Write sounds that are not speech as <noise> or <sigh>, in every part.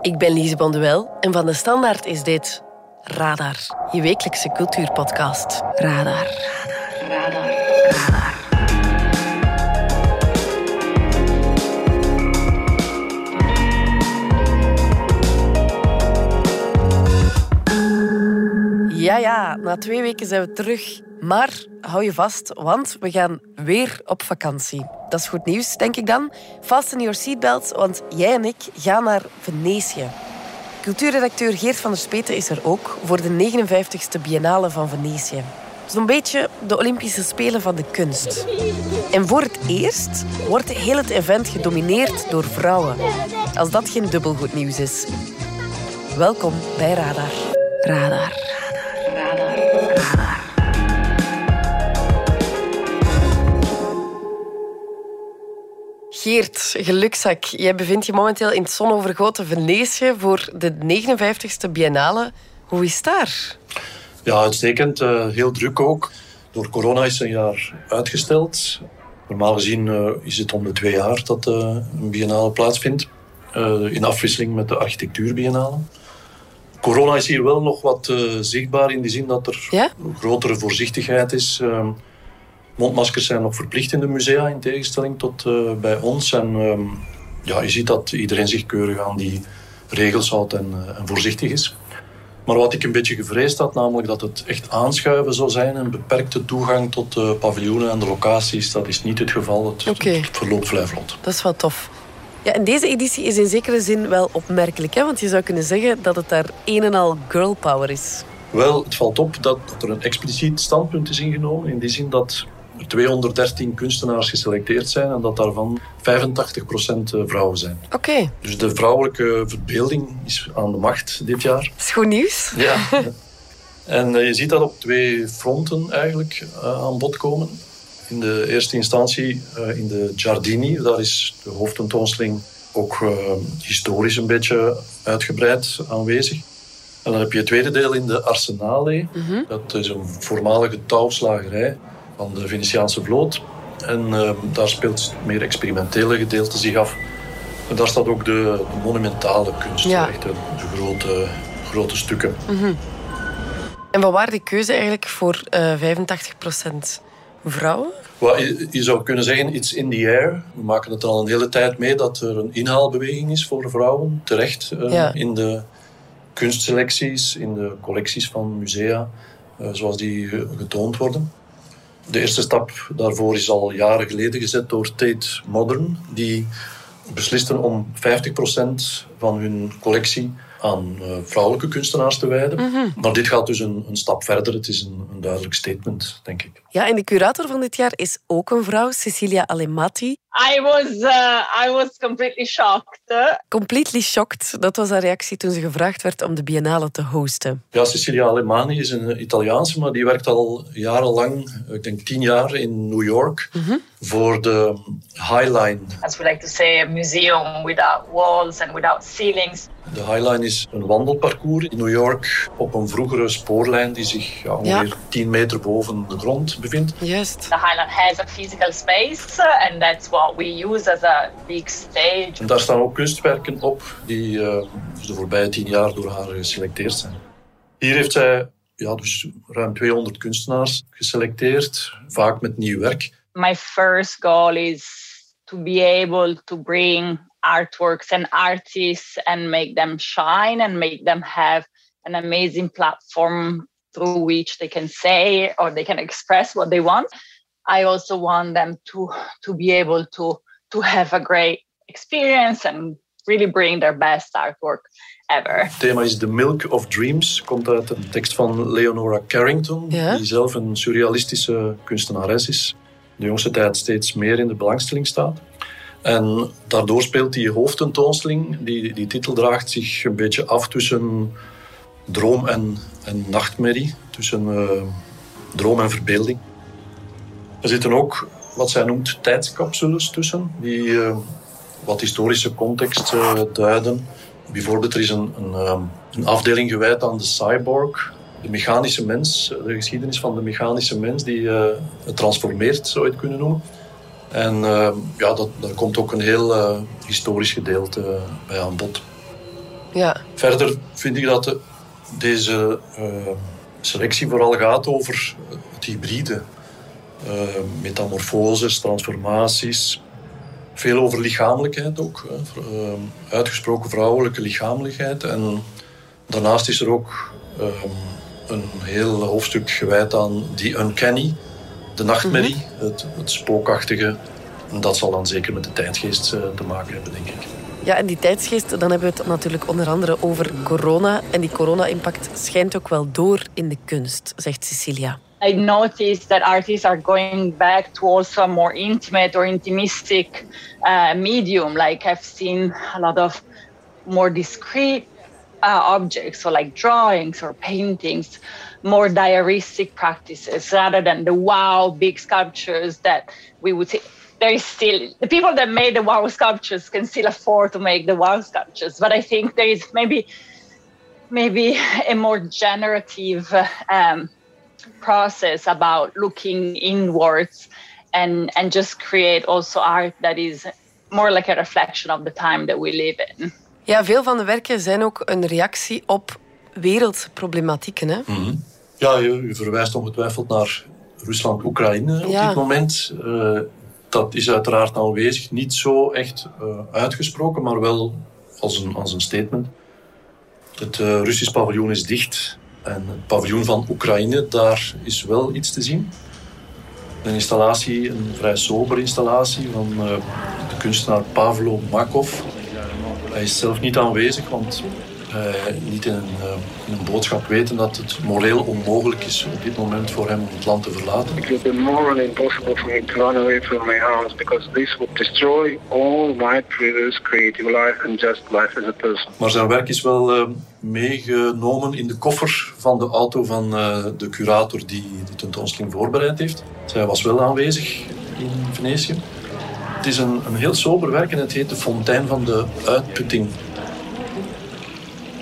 Ik ben Lise Bonduel en van de Standaard is dit Radar, je wekelijkse cultuurpodcast. Radar. Radar. Radar. Radar. Ja, ja, na twee weken zijn we terug. Maar hou je vast, want we gaan weer op vakantie. Dat is goed nieuws, denk ik dan. Fasten your seatbelts, want jij en ik gaan naar Venetië. Cultuurredacteur Geert van der Speten is er ook voor de 59ste Biennale van Venetië. Zo'n beetje de Olympische Spelen van de kunst. En voor het eerst wordt heel het event gedomineerd door vrouwen. Als dat geen dubbelgoed nieuws is. Welkom bij. Radar. Radar. Geert, gelukzak. Jij bevindt je momenteel in het zonovergoten Venetië voor de 59ste Biennale. Hoe is het daar? Ja, uitstekend. Uh, heel druk ook. Door corona is een jaar uitgesteld. Normaal gezien uh, is het om de twee jaar dat uh, een biennale plaatsvindt. in afwisseling met de architectuurbiennale. Corona is hier wel nog wat zichtbaar in die zin dat er ja? grotere voorzichtigheid is. Mondmaskers zijn nog verplicht in de musea in tegenstelling tot uh, bij ons. En um, ja, je ziet dat iedereen zich keurig aan die regels houdt en, uh, en, voorzichtig is. Maar wat ik een beetje gevreesd had, namelijk dat het echt aanschuiven zou zijn en beperkte toegang tot de paviljoenen en de locaties, dat is niet het geval. Het, okay. verloopt vrij vlot. Dat is wel tof. Ja, en deze editie is in zekere zin wel opmerkelijk, hè? want je zou kunnen zeggen dat het daar een en al girl power is. Wel, het valt op dat, dat er een expliciet standpunt is ingenomen, in die zin dat 213 kunstenaars geselecteerd zijn en dat daarvan 85% vrouwen zijn. Oké. Okay. Dus de vrouwelijke verbeelding is aan de macht dit jaar. Dat is goed nieuws. Ja. en uh, je ziet dat op twee fronten eigenlijk uh, aan bod komen. In de eerste instantie in de Giardini, daar is de hoofdtentoonstelling ook historisch een beetje uitgebreid aanwezig. En dan heb je het tweede deel in de Arsenale. Mm -hmm. Dat is een voormalige touwslagerij van de Venetiaanse vloot. En uh, daar speelt het meer experimentele gedeelte zich af. En daar staat ook de, de monumentale kunst, ja. echt de, de, grote, grote stukken. Mm -hmm. En wat waren de keuze eigenlijk voor uh, 85% vrouwen? Well, je, je, zou kunnen zeggen, iets in the air. We maken het al een hele tijd mee dat er een inhaalbeweging is voor vrouwen. Terecht uh, ja. in de kunstselecties, in de collecties van musea, uh, zoals die getoond worden. De eerste stap daarvoor is al jaren geleden gezet door Tate Modern, die beslisten om 50% van hun collectie aan uh, vrouwelijke kunstenaars te wijden. Mm -hmm. Maar dit gaat dus een, een, stap verder. Het is een, een, duidelijk statement, denk ik. Ja, en de curator van dit jaar is ook een vrouw, Cecilia Alemati. I was, uh, I was completely shocked. Completely shocked, dat was haar reactie toen ze gevraagd werd om de biennale te hosten. Ja, Cecilia Alemani is een Italiaanse, maar die werkt al jarenlang, ik denk tien jaar in New York, mm -hmm. voor de Highline. As we like to say, a museum without walls and without ceilings. De Highline is een wandelparcours in New York op een vroegere spoorlijn die zich ja, ongeveer ja. 10 meter boven de grond bevindt. Juist. The Highline has a physical space and that's what we use as a big stage. En daar staan ook kunstwerken op die uh, de voorbije tien jaar door haar geselecteerd zijn. Hier heeft zij ja, dus ruim 200 kunstenaars geselecteerd, vaak met nieuw werk. My first goal is to be able to bring artworks and artists and make them shine and make them have an amazing platform through which they can say or they can express what they want. I also want them to to be able to to have a great experience and really bring their best artwork ever. Het thema is The Milk of Dreams, komt uit een tekst van Leonora Carrington, ja? die zelf een surrealistische kunstenares is. De jongste tijd steeds meer in de belangstelling staat. En daardoor speelt die hoofdtentoonstelling, die die titel draagt, zich een beetje af tussen droom en, en nachtmerrie, tussen uh, droom en verbeelding. Er zitten ook wat zij noemt tijdscapsules tussen, die uh, wat historische context uh, duiden. Bijvoorbeeld, er is een, een, een, afdeling gewijd aan de cyborg, de mechanische mens, de geschiedenis van de mechanische mens die het transformeert, zou je het kunnen noemen. En uh, ja, dat, daar komt ook een heel uh, historisch gedeelte bij aan bod. Ja. Verder vind ik dat de, deze uh, selectie vooral gaat over het hybride. Metamorfoses, transformaties. Veel over lichamelijkheid ook. Uitgesproken vrouwelijke lichamelijkheid. En daarnaast is er ook een heel hoofdstuk gewijd aan die uncanny, de nachtmerrie, mhm. het, het spookachtige. En dat zal dan zeker met de tijdgeest te maken hebben, denk ik. Ja, en die tijdsgeest, dan hebben we het natuurlijk onder andere over corona. En die corona-impact schijnt ook wel door in de kunst, zegt Cecilia. I noticed that artists are going back to also a more intimate or intimistic uh, medium. Like I've seen a lot of more discreet uh, objects, so like drawings or paintings, more diaristic practices rather than the wow big sculptures that we would see. There is still the people that made the wow sculptures can still afford to make the wow sculptures but i think there is maybe maybe a more generative um, process about looking inwards and and just create also art that is more like a reflection of the time that we live in. Ja veel van de werken zijn ook een reactie op wereldproblematieken hè? Mm -hmm. Ja, je, je verwijst ongetwijfeld naar Rusland-Oekraïne op ja. dit moment. Uh, dat is uiteraard aanwezig. Niet zo echt uh, uitgesproken, maar wel als een, als een statement. Het uh, Russisch paviljoen is dicht. En het paviljoen van Oekraïne, daar is wel iets te zien. Een installatie, een vrij sober installatie van de kunstenaar Pavlo Makov. Hij is zelf niet aanwezig, want niet in een, uh, in een, boodschap weten dat het moreel onmogelijk is op dit moment voor hem om het land te verlaten. It would be morally impossible for me to run away from my house because this would destroy all my previous creative life and just life as a person. Maar zijn werk is wel uh, meegenomen in de koffer van de auto van de curator die de tentoonstelling voorbereid heeft. Zij was wel aanwezig in Venetië. Het is een, een heel sober werk en het heet de Fontein van de Uitputting.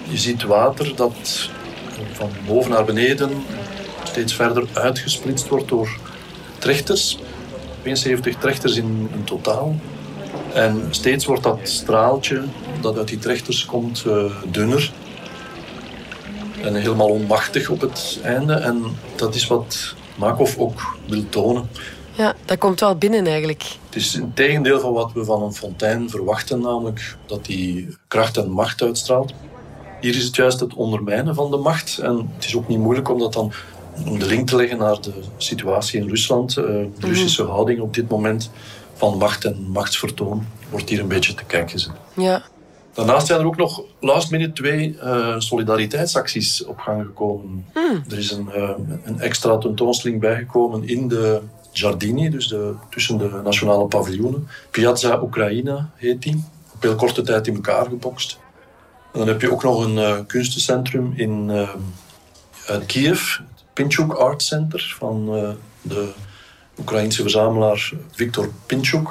Je ziet water dat van boven naar beneden steeds verder uitgesplitst wordt door trechters. 72 trechters in, in totaal. En steeds wordt dat straaltje dat uit die trechters komt uh, dunner. En helemaal onmachtig op het einde. En dat is wat Makov ook wil tonen. Ja, dat komt wel binnen eigenlijk. Het is een tegendeel van wat we van een fontein verwachten, namelijk dat die kracht en macht uitstraalt. Hier is het juist het ondermijnen van de macht. En het is ook niet moeilijk om dat dan om de link te leggen naar de situatie in Rusland. Uh, de mhm. Russische houding op dit moment van macht en machtsvertoon wordt hier een beetje te kijken gezet. Ja. Daarnaast zijn er ook nog last minute twee uh, solidariteitsacties op gang gekomen. Hmm. Er is een, uh, een extra tentoonstelling bijgekomen in de Giardini, dus de, tussen de nationale paviljoenen. Piazza Ucraina heet die. Op heel korte tijd in elkaar gebokst dan heb je ook nog een uh, kunstencentrum in uh, uit Kiev, het Pinchuk Art Center van uh, de Oekraïense verzamelaar Victor Pinchuk.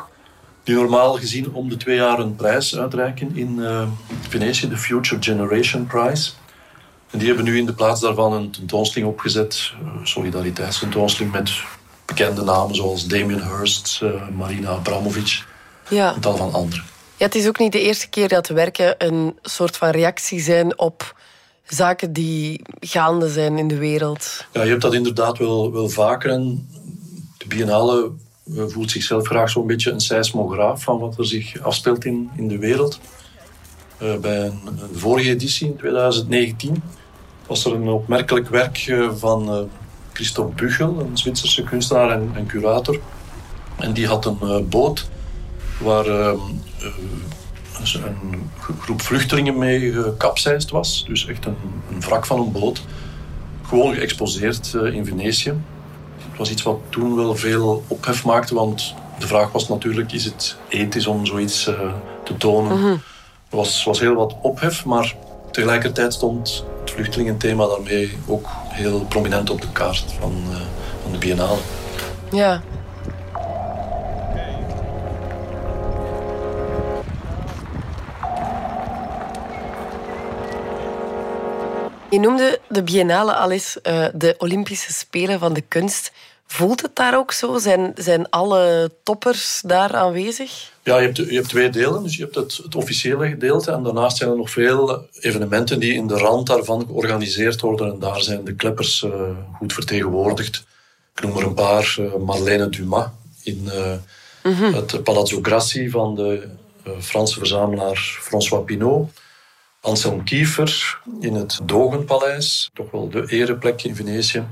Die normaal gezien om de twee jaar een prijs uitreiken in Venetië, de Future Generation Prize. En die hebben nu in de plaats daarvan een tentoonstelling opgezet, een solidariteitstentoonstelling met bekende namen zoals Damien Hirst, Marina Abramovic ja. en tal van anderen. Ja, het is ook niet de eerste keer dat werken een soort van reactie zijn op zaken die gaande zijn in de wereld. Ja, je hebt dat inderdaad wel, wel vaker. En de Biennale eh, voelt zichzelf graag zo'n beetje een seismograaf van wat er zich afspeelt in, in de wereld. Uh, bij een, vorige editie in 2019 was er een opmerkelijk werk uh, van Christophe Buchel, een Zwitserse kunstenaar en, en, curator. En die had een boot waar ehm, eh, een groep vluchtelingen mee gekapseist was. Dus echt een, een wrak van een boot. Gewoon geëxposeerd eh, in Venetië. Het was iets wat toen wel veel ophef maakte, want de vraag was natuurlijk, is het ethisch om zoiets uh, te tonen? Er was, was heel wat ophef, maar tegelijkertijd stond het vluchtelingenthema daarmee ook heel prominent op de kaart van, uh, van de Biennale. Ja, Je noemde de Biennale al eens uh, de Olympische Spelen van de kunst. Voelt het daar ook zo? Zijn, zijn alle toppers daar aanwezig? Ja, je hebt, je hebt twee delen. Dus je hebt het, het, officiële gedeelte en daarnaast zijn er nog veel evenementen die in de rand daarvan georganiseerd worden. En daar zijn de kleppers uh, goed vertegenwoordigd. Ik noem er een paar. Uh, Marlene Dumas in mm -hmm. het Palazzo Grassi van de Franse verzamelaar François Pinault. Anselm Kiefer in het Dogenpaleis, toch wel de ereplek in Venetië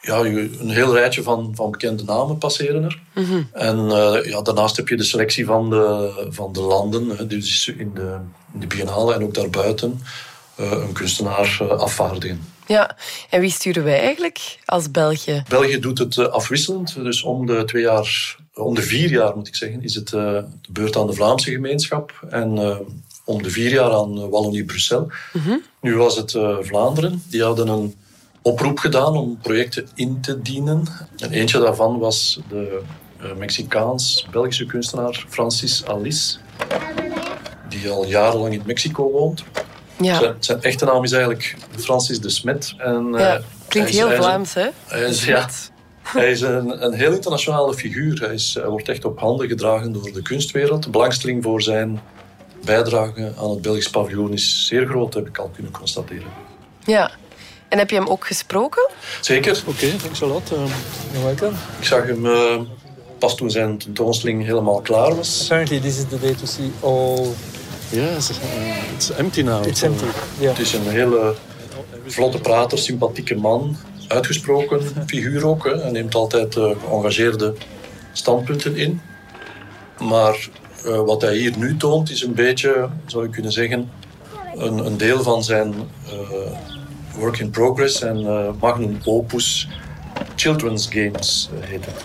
ja, een heel rijtje van, van bekende namen passeren er. Mhm. En uh, ja, daarnaast heb je de selectie van de, van de landen, dus in de, in de biennale en ook daarbuiten, uh, een kunstenaar uh, afvaardigen. Ja, en wie sturen wij eigenlijk als België? België doet het afwisselend, dus om de twee jaar, om de vier jaar moet ik zeggen, is het de beurt aan de Vlaamse gemeenschap en om de vier jaar aan Wallonie-Brussel. Mhm. Nu was het Vlaanderen, die hadden een oproep gedaan om projecten in te dienen. En eentje daarvan was de uh, Mexicaans-Belgische kunstenaar Francis Alice, die al jarenlang in Mexico woont. Ja. Zijn, zijn, echte naam is eigenlijk Francis de Smet. En, ja, uh, klinkt heel Vlaams, hè? Hij is, ja, <laughs> hij is een, een, heel internationale figuur. Hij, is, hij wordt echt op handen gedragen door de kunstwereld. De belangstelling voor zijn bijdrage aan het Belgisch paviljoen is zeer groot, heb ik al kunnen constateren. Ja, en heb je hem ook gesproken? Zeker. Oké, okay, thanks a lot. You're welcome. Ik zag hem uh, pas toen zijn tentoonstelling helemaal klaar was. Apparently this is the day to see all... Yes, uh, it's empty now. It's empty, yeah. Het is een hele vlotte prater, sympathieke man. Uitgesproken figuur ook. Hè. Hij neemt altijd uh, geëngageerde standpunten in. Maar uh, wat hij hier nu toont is een beetje, zou je kunnen zeggen, een, een deel van zijn uh, work in progress en uh, magnum opus Children's Games heet het.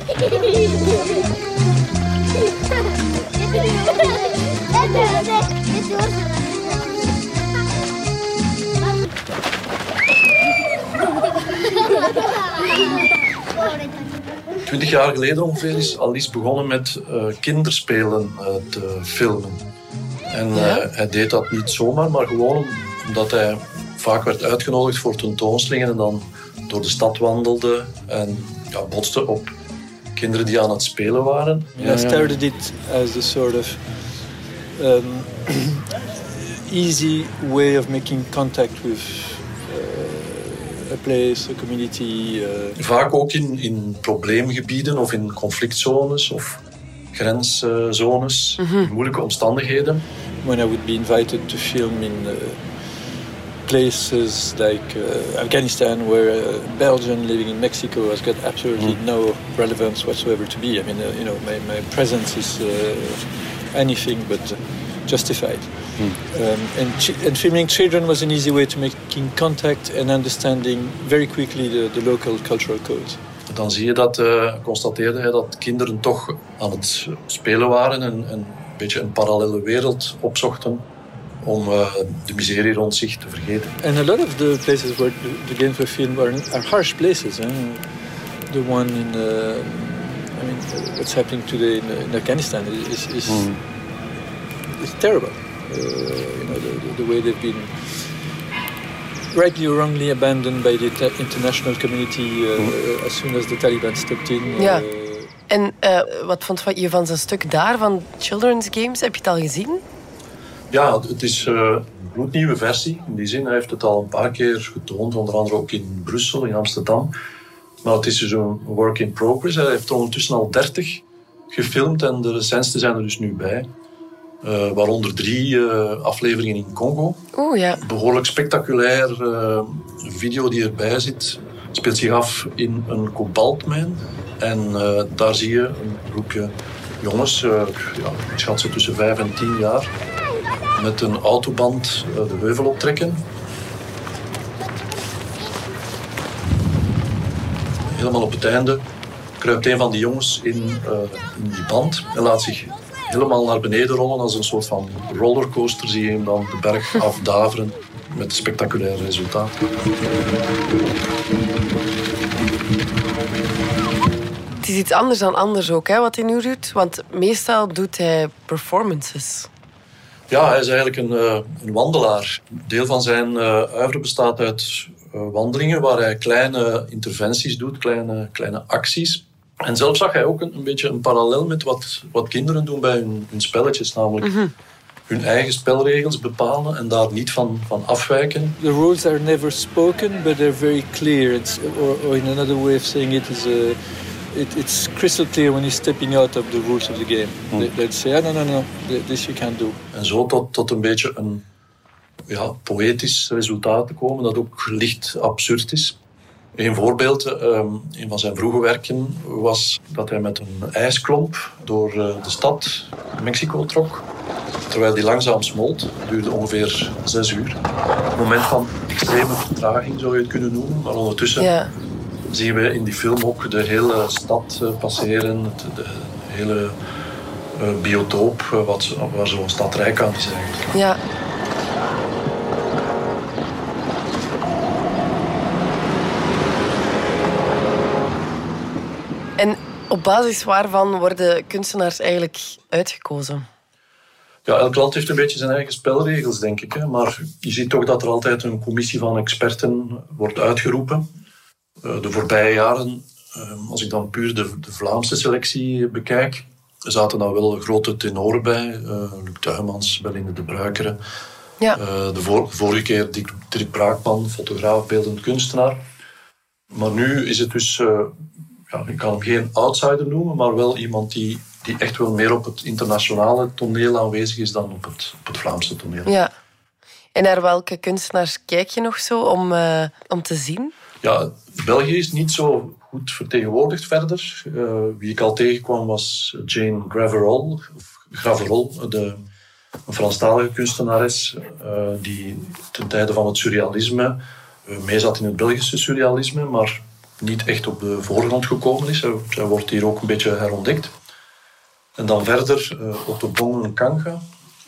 <laughs> Twintig jaar geleden ongeveer is Alice begonnen met uh, kinderspelen te filmen. En Ja? hij deed dat niet zomaar, maar gewoon omdat hij vaak werd uitgenodigd voor tentoonstellingen en dan door de stad wandelde en ja, botste op kinderen die aan het spelen waren. I started it as a sort of um, <clears throat> easy way of making contact with a place, a community. Uh, Vaak ook in, in probleemgebieden of in conflictzones of grenszones, in moeilijke omstandigheden. when I would be invited to film in uh, places like uh, Afghanistan, where a Belgian living in Mexico has got absolutely no relevance whatsoever to me. I mean, uh, you know, my, my presence is uh, anything but uh, justified. Um, and, and filming children was an easy way to making contact and understanding very quickly the, the local cultural codes. Dan zie je dat, eh, constateerde hij dat kinderen toch aan het spelen waren en, en een beetje een parallele wereld opzochten om eh, de miserie rond zich te vergeten. And a lot of the places where the, the games were filmed are, are harsh places. Eh? The one in, uh, I mean, uh, what's happening today in, in Afghanistan is is, is terrible. Uh, you know, the, way they've been rightly or wrongly abandoned by the international community uh, as soon as the Taliban stepped in. Ja. Uh, En eh, wat vond je van zijn stuk daar, van Children's Games? Heb je het al gezien? Ja, het is eh, een gloednieuwe versie. In die zin, hij heeft het al een paar keer getoond, onder andere ook in Brussel, in Amsterdam. Maar het is dus een work in progress. Hij heeft er ondertussen al 30 gefilmd en de recentste zijn er dus nu bij. Eh, waaronder drie eh, afleveringen in Congo. Oeh, ja. Behoorlijk spectaculair eh, video die erbij zit. Speelt zich af in een kobaltmijn. En daar zie je een groepje jongens, ja, ik schat ze tussen 5 en 10 jaar, met een autoband de heuvel optrekken. Helemaal op het einde kruipt een van die jongens in, in die band en laat zich helemaal naar beneden rollen als een soort van rollercoaster. Zie je hem dan de berg <laughs> afdaveren met spectaculair resultaat. Het is iets anders dan anders ook, hè, wat hij nu doet. Want meestal doet hij performances. Ja, hij is eigenlijk een, eh, een wandelaar. Deel van zijn eh uivre bestaat uit wandelingen waar hij kleine interventies doet, kleine, kleine acties. En zelf zag hij ook een, een beetje een parallel met wat, wat kinderen doen bij hun, hun spelletjes, namelijk hun eigen spelregels bepalen en daar niet van, van afwijken. The rules are never spoken, but they're very clear. It's, or, or in another way of saying it is, uh, it, it's crystal clear when you're stepping out of the rules of the game. Hmm. They, they'd say, oh, no, no, no, this you can't do. En zo tot, tot een beetje een ja, poëtisch resultaat te komen dat ook licht absurd is. Een voorbeeld, um, een van zijn vroege werken was dat hij met een ijsklomp door uh, de stad Mexico trok. Terwijl die langzaam smolt, duurde ongeveer zes uur. Een moment van extreme vertraging zou je het kunnen noemen, maar ondertussen Ja. zien we in die film ook de hele stad uh, passeren, de hele uh, biotoop wat, waar zo'n stad rijk aan is eigenlijk. Ja. En op basis waarvan worden kunstenaars eigenlijk uitgekozen? Ja, elk land heeft een beetje zijn eigen spelregels, denk ik. Hè. Maar je ziet toch dat er altijd een commissie van experten wordt uitgeroepen. Uh, de voorbije jaren, uh, als ik dan puur de, de, Vlaamse selectie bekijk, zaten daar wel grote tenoren bij. Uh, Luc Tuymans, Belinda de Bruikere. Ja. de vor, vorige keer Dirk, Dirk Braakman, fotograaf, beeldend kunstenaar. Maar nu is het dus, ja, ik kan hem geen outsider noemen, maar wel iemand die die echt wel meer op het internationale toneel aanwezig is dan op het, op het Vlaamse toneel. Ja. En naar welke kunstenaars kijk je nog zo om, uh, om te zien? Ja, België is niet zo goed vertegenwoordigd verder. Uh, wie ik al tegenkwam was Jane Graverol, Graverol de, een Franstalige kunstenares uh, die ten tijde van het surrealisme mee zat in het Belgische surrealisme, maar niet echt op de voorgrond gekomen is. Zij wordt hier ook een beetje herontdekt. En dan verder uh, Otto Bongen Kanga,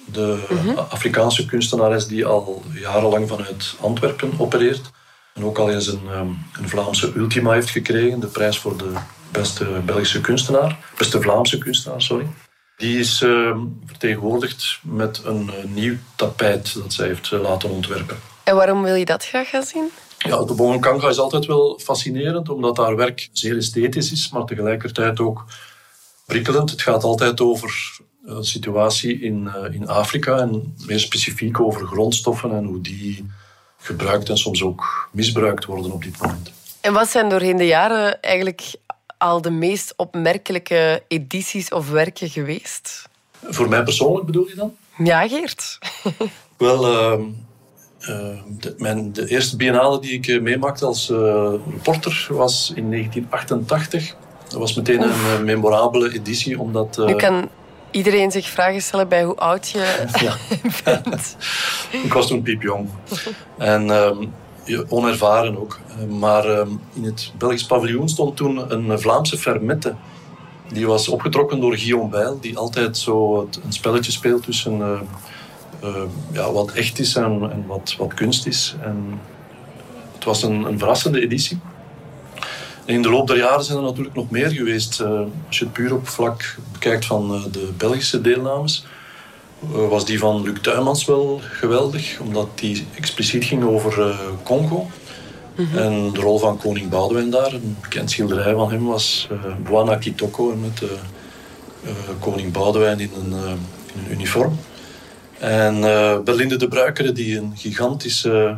de Mhm. Afrikaanse kunstenares die al jarenlang vanuit Antwerpen opereert. En ook al eens een, um, een Vlaamse Ultima heeft gekregen, de prijs voor de beste Belgische kunstenaar, beste Vlaamse kunstenaar, sorry. Die is uh, vertegenwoordigd met een uh, nieuw tapijt dat zij heeft laten ontwerpen. En waarom wil je dat graag gaan zien? Ja, de Bongen Kanga is altijd wel fascinerend, omdat haar werk zeer esthetisch is, maar tegelijkertijd ook prikkelend. Het gaat altijd over de situatie in, uh, in Afrika en meer specifiek over grondstoffen en hoe die gebruikt en soms ook misbruikt worden op dit moment. En wat zijn doorheen de jaren eigenlijk al de meest opmerkelijke edities of werken geweest? Voor mij persoonlijk bedoel je dan? Ja, Geert. Wel, uh, de, mijn, de eerste biennale die ik meemaakte als uh, reporter was in 1988. Dat was meteen Oef. een memorabele editie, omdat... Nu kan iedereen zich vragen stellen bij hoe oud je <laughs> ja. <laughs> bent. <laughs> ik was toen piepjong. En um, onervaren ook. Maar um, in het Belgisch paviljoen stond toen een Vlaamse fermette. Die was opgetrokken door Guillaume Bijl, die altijd zo een spelletje speelt tussen uh, uh, ja, wat echt is en, en wat, wat, kunst is. En het was een, een verrassende editie. En in de loop der jaren zijn er natuurlijk nog meer geweest. Uh, als je het puur op vlak bekijkt van uh, de Belgische deelnames, uh, was die van Luc Tuymans wel geweldig, omdat die expliciet ging over Congo. Mm -hmm. En de rol van koning Boudewijn daar, een bekend schilderij van hem, was Bwana Kitoko met koning Boudewijn in een, in een uniform. En Berlinde de Bruikere, die een gigantische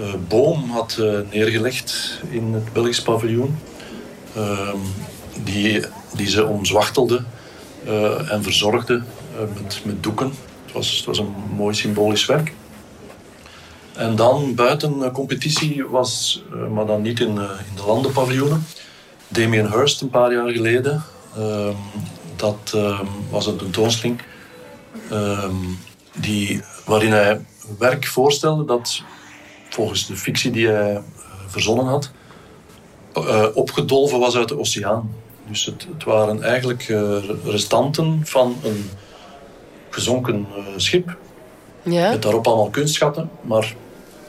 uh, boom had uh, neergelegd in het Belgisch paviljoen. Uh, die, die ze omzwachtelde uh, en verzorgde met, met doeken. Het was, het was een mooi symbolisch werk. En dan buiten competitie was, maar dan niet in, in de landenpaviljoenen, Damien Hirst een paar jaar geleden. ehm, dat ehm, was een tentoonstelling ehm, die, waarin hij werk voorstelde dat volgens de fictie die hij uh, verzonnen had, uh, opgedolven was uit de oceaan. Dus het, het waren eigenlijk uh, restanten van een gezonken schip. Ja. Met daarop allemaal kunstschatten. Maar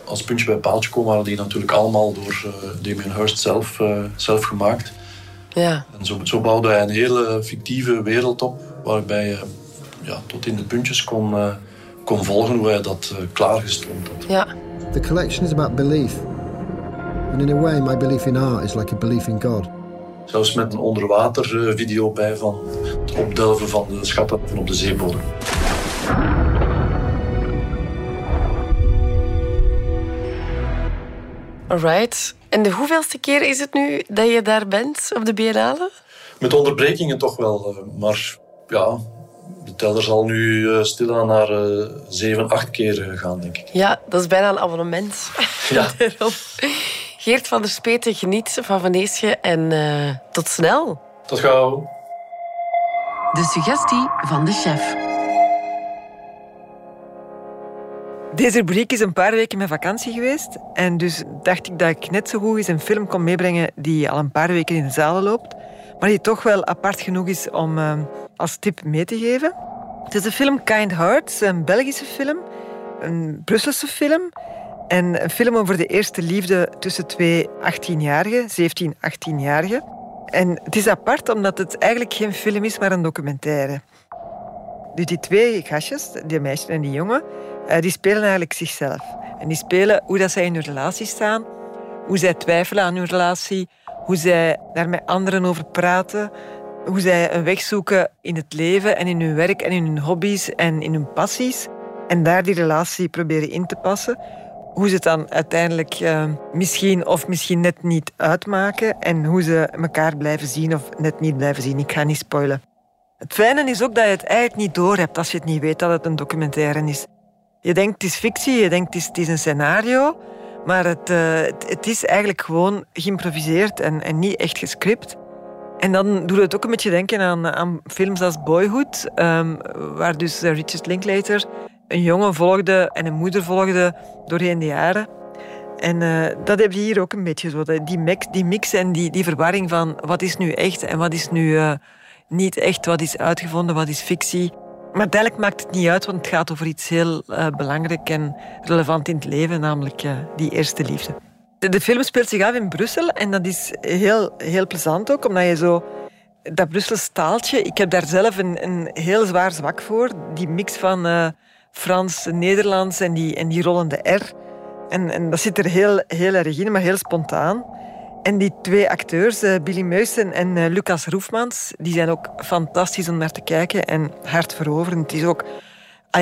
als puntje bij paaltje komen waren die natuurlijk allemaal door Damien Hirst zelf, zelf gemaakt. Ja. En zo, zo, bouwde hij een hele fictieve wereld op, waarbij je ja, tot in de puntjes kon, kon volgen hoe hij dat klaargestoomd had. Ja. The collection is about belief. And in a way, my belief in art is like a belief in God. Zelfs met een onderwatervideo bij van het opdelven van de schatten op de zeebodem. Alright. En de hoeveelste keer is het nu dat je daar bent op de Biennale? Met onderbrekingen toch wel. eh, Maar ja, de teller zal nu eh, stilaan naar eh, zeven, acht keer gaan, denk ik. Ja, dat is bijna een abonnement. <laughs> Ja. <laughs> Geert van der Speten, geniet van Venetië en eh, tot snel. Tot gauw. De suggestie van de chef. Deze rubriek is een paar weken met vakantie geweest. En dus dacht ik dat ik net zo goed eens een film kon meebrengen die al een paar weken in de zalen loopt. Maar die toch wel apart genoeg is om eh, als tip mee te geven. Het is de film Kind Hearts, een Belgische film. Een Brusselse film. En een film over de eerste liefde tussen twee 18-jarigen, 17, 18-jarigen. En het is apart omdat het eigenlijk geen film is, maar een documentaire. Dus die twee gastjes, die meisje en die jongen, die spelen eigenlijk zichzelf. En die spelen hoe dat zij in hun relatie staan, hoe zij twijfelen aan hun relatie, hoe zij daar met anderen over praten, hoe zij een weg zoeken in het leven en in hun werk en in hun hobby's en in hun passies. En daar die relatie proberen in te passen. Hoe ze het dan uiteindelijk eh, misschien of misschien net niet uitmaken en hoe ze elkaar blijven zien of net niet blijven zien. Ik ga niet spoilen. Het fijne is ook dat je het eigenlijk niet doorhebt als je het niet weet dat het een documentaire is. Je denkt het is fictie, je denkt het is, is een scenario, maar het, eh, het, het is eigenlijk gewoon geïmproviseerd en, en niet echt gescript. En dan doet het ook een beetje denken aan, aan films als Boyhood, ehm, waar dus Richard Linklater een jongen volgde en een moeder volgde doorheen de jaren. En eh, dat heb je hier ook een beetje zo. Die mix, die mix en die, die verwarring van wat is nu echt en wat is nu eh, niet echt, wat is uitgevonden, wat is fictie. Maar uiteindelijk maakt het niet uit, want het gaat over iets heel eh, belangrijk en relevant in het leven, namelijk eh, die eerste liefde. De, film speelt zich af in Brussel en dat is heel, heel plezant ook, omdat je zo dat Brussels taaltje, ik heb daar zelf een, een heel zwaar zwak voor. Die mix van eh, Frans, Nederlands en die, en die rollende R. En, en dat zit er heel, heel erg in, maar heel spontaan. En die twee acteurs, eh, Billy Meusen en eh, Lucas Roefmans, die zijn ook fantastisch om naar te kijken en hartveroverend. Het is ook,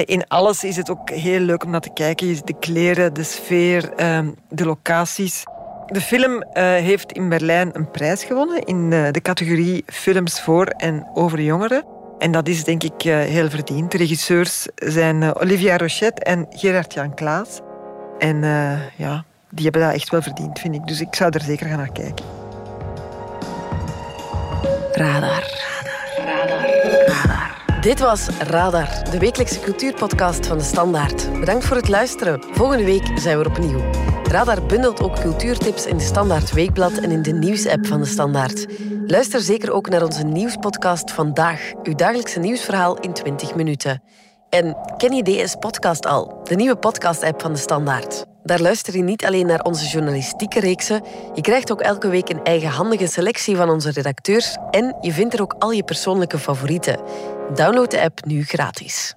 in alles is het ook heel leuk om naar te kijken. De kleren, de sfeer, ehm, de locaties. De film eh, heeft in Berlijn een prijs gewonnen in de categorie films voor en over jongeren. En dat is denk ik heel verdiend. De regisseurs zijn Olivia Rochette en Gerard-Jan Klaas. En ja, die hebben dat echt wel verdiend, vind ik. Dus ik zou er zeker gaan naar kijken. Radar. Radar. Dit was Radar, de wekelijkse cultuurpodcast van de Standaard. Bedankt voor het luisteren. Volgende week zijn we er opnieuw. Radar bundelt ook cultuurtips in de Standaard Weekblad en in de nieuwsapp van de Standaard. Luister zeker ook naar onze nieuwspodcast Vandaag, uw dagelijkse nieuwsverhaal in 20 minuten. En ken je DS Podcast al, de nieuwe podcast-app van de Standaard? Daar luister je niet alleen naar onze journalistieke reeksen, je krijgt ook elke week een eigenhandige selectie van onze redacteurs en je vindt er ook al je persoonlijke favorieten. Download de app nu gratis.